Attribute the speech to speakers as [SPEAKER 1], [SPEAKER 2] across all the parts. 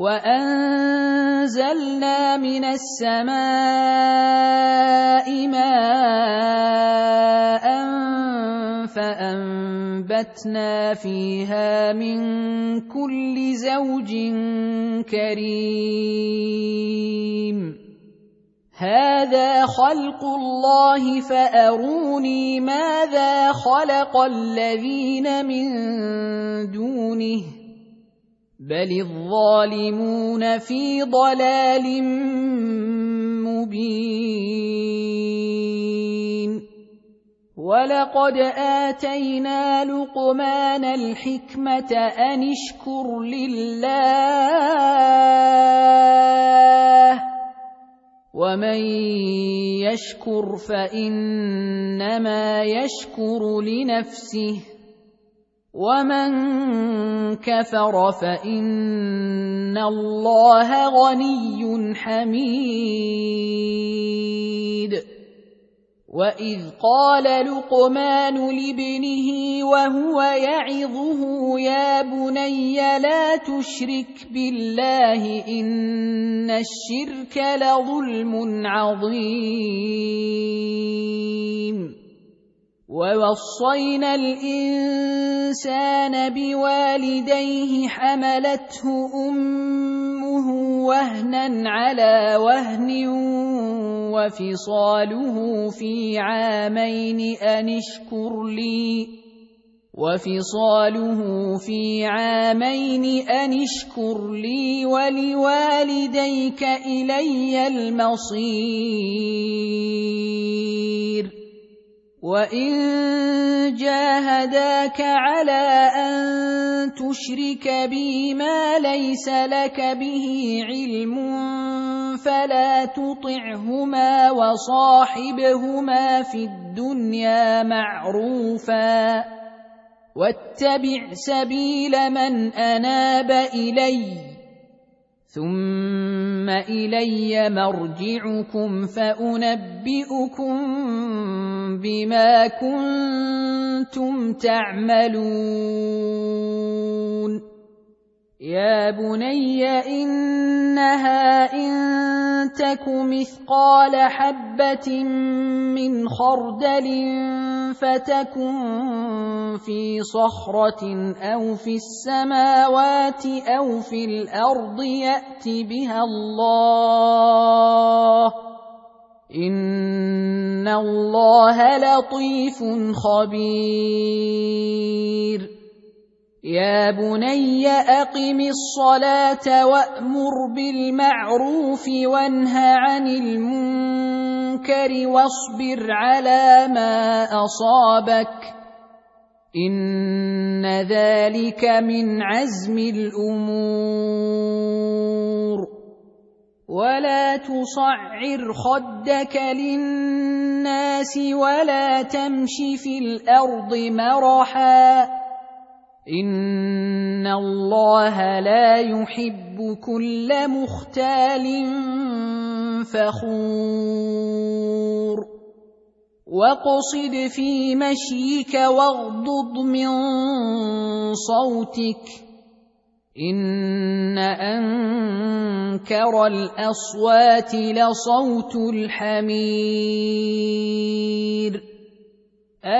[SPEAKER 1] وانزلنا من السماء ماء فانبتنا فيها من كل زوج كريم هذا خلق الله فاروني ماذا خلق الذين من دونه بل الظالمون في ضلال مبين ولقد اتينا لقمان الحكمه ان اشكر لله ومن يشكر فانما يشكر لنفسه ومن كفر فان الله غني حميد واذ قال لقمان لابنه وهو يعظه يا بني لا تشرك بالله ان الشرك لظلم عظيم ووصينا الإنسان بوالديه حملته أمه وهنا على وهن وفصاله في عامين أن اشكر لي وفصاله في عامين أن اشكر لي ولوالديك إلي المصير وان جاهداك على ان تشرك بي ما ليس لك به علم فلا تطعهما وصاحبهما في الدنيا معروفا واتبع سبيل من اناب اليّ ثم الي مرجعكم فانبئكم بما كنتم تعملون يا بني انها ان تك مثقال حبه من خردل فتكن في صخره أو في السماوات أو في الأرض يات بها الله ان الله لطيف خبير يا بني أقم الصلاة وأمر بالمعروف وانه عن المنكر واصبر على ما أصابك إن ذلك من عزم الأمور ولا تصعر خدك للناس ولا تمش في الأرض مرحا ان الله لا يحب كل مختال فخور واقصد في مشيك واغضض من صوتك ان انكر الاصوات لصوت الحمير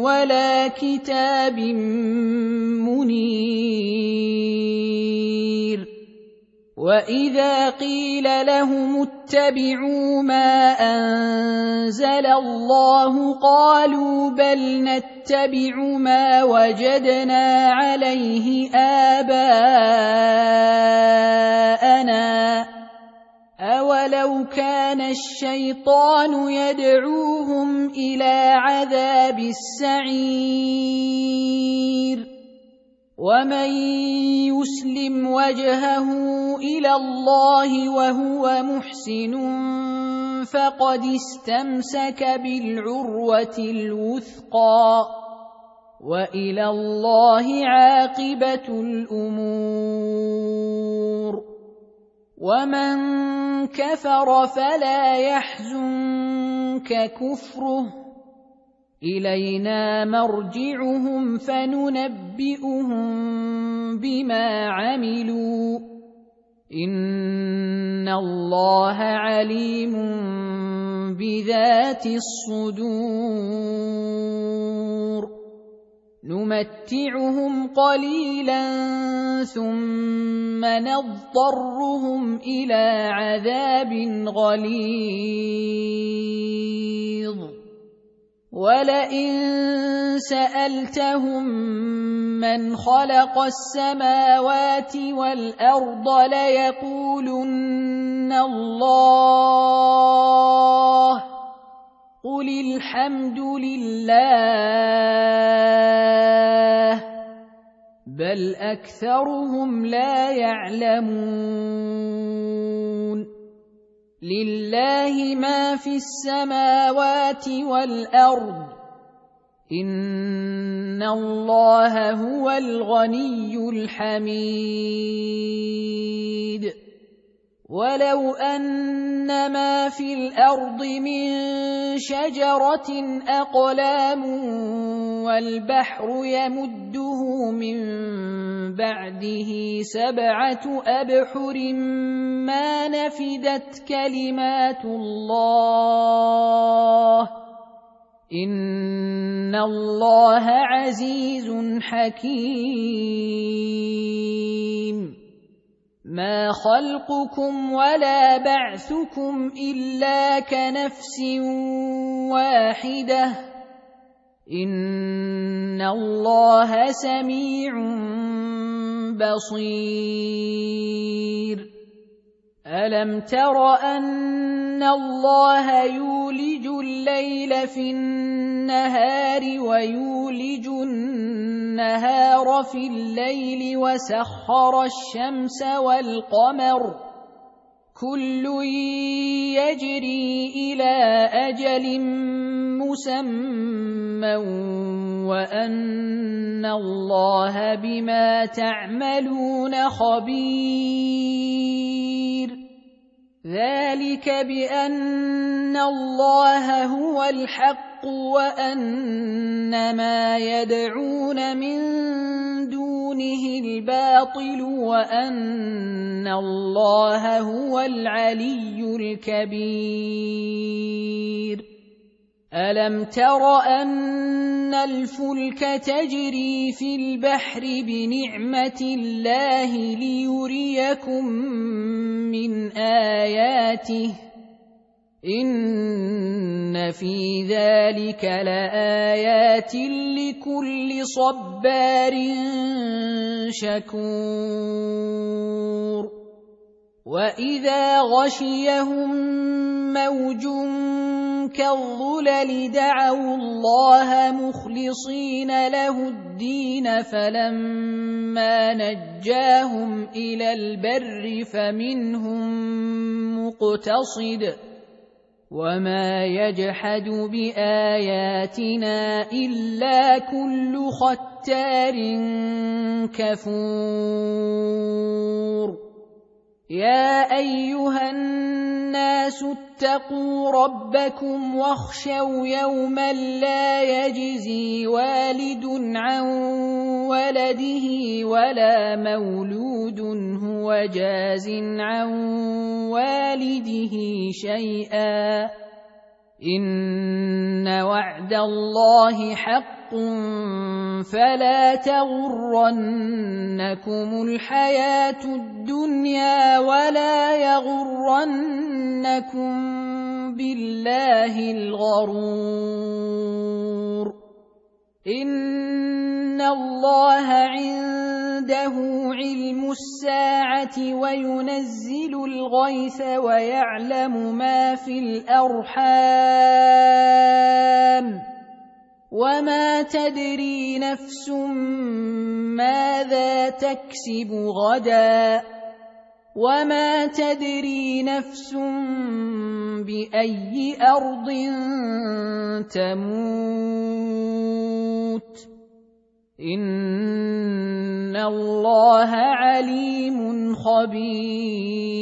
[SPEAKER 1] ولا كتاب منير وإذا قيل لهم اتبعوا ما أنزل الله قالوا بل نتبع ما وجدنا عليه آباءنا كان الشيطان يدعوهم إلى عذاب السعير. ومن يسلم وجهه إلى الله وهو محسن فقد استمسك بالعروة الوثقى. وإلى الله عاقبة الأمور. ومن كفر فلا يحزنك كفره الينا مرجعهم فننبئهم بما عملوا ان الله عليم بذات الصدور نمتعهم قليلا ثم نضطرهم إلى عذاب غليظ. ولئن سالتهم من خلق السماوات والارض ليقولن الله قل الحمد لله بل اكثرهم لا يعلمون لله ما في السماوات والارض ان الله هو الغني الحميد ولو ان ما في الأرض من شجره اقلام والبحر يمده من بعده سبعه ابحر ما نفدت كلمات الله ان الله عزيز حكيم ما خلقكم ولا بعثكم الا كنفس واحدة ان الله سميع بصير الم تر ان الله يولج الليل في النهار ويولج النهار في الليل وسخر الشمس والقمر كل يجري إلى أجل مسمى وأن الله بما تعملون خبير. ذلك بأن الله هو الحق وأن ما يدعون من دونه الباطل وأن الله هو العلي الكبير. ألم تر أن الفلك تجري في البحر بنعمة الله ليريكم من آياته؟ ان في ذلك لايات لكل صبار شكور واذا غشيهم موج كالظلل دعوا الله مخلصين له الدين فلما نجاهم إلى البر فمنهم مقتصد وما يجحد باياتنا الا كل ختار كفور يا ايها الناس اتقوا ربكم واخشوا يوما لا يجزي والد عن ولده ولا مولود هو جاز عن والده شيئا. إن وعد الله حق فلا تغرنكم الحياة الدنيا ولا يغرنكم بالله الغرور. ان الله عنده علم الساعة وينزل الغيث ويعلم ما في الارحام وما تدري نفس ماذا تكسب غدا وما تدري نفس باي ارض تموت ان الله عليم خبير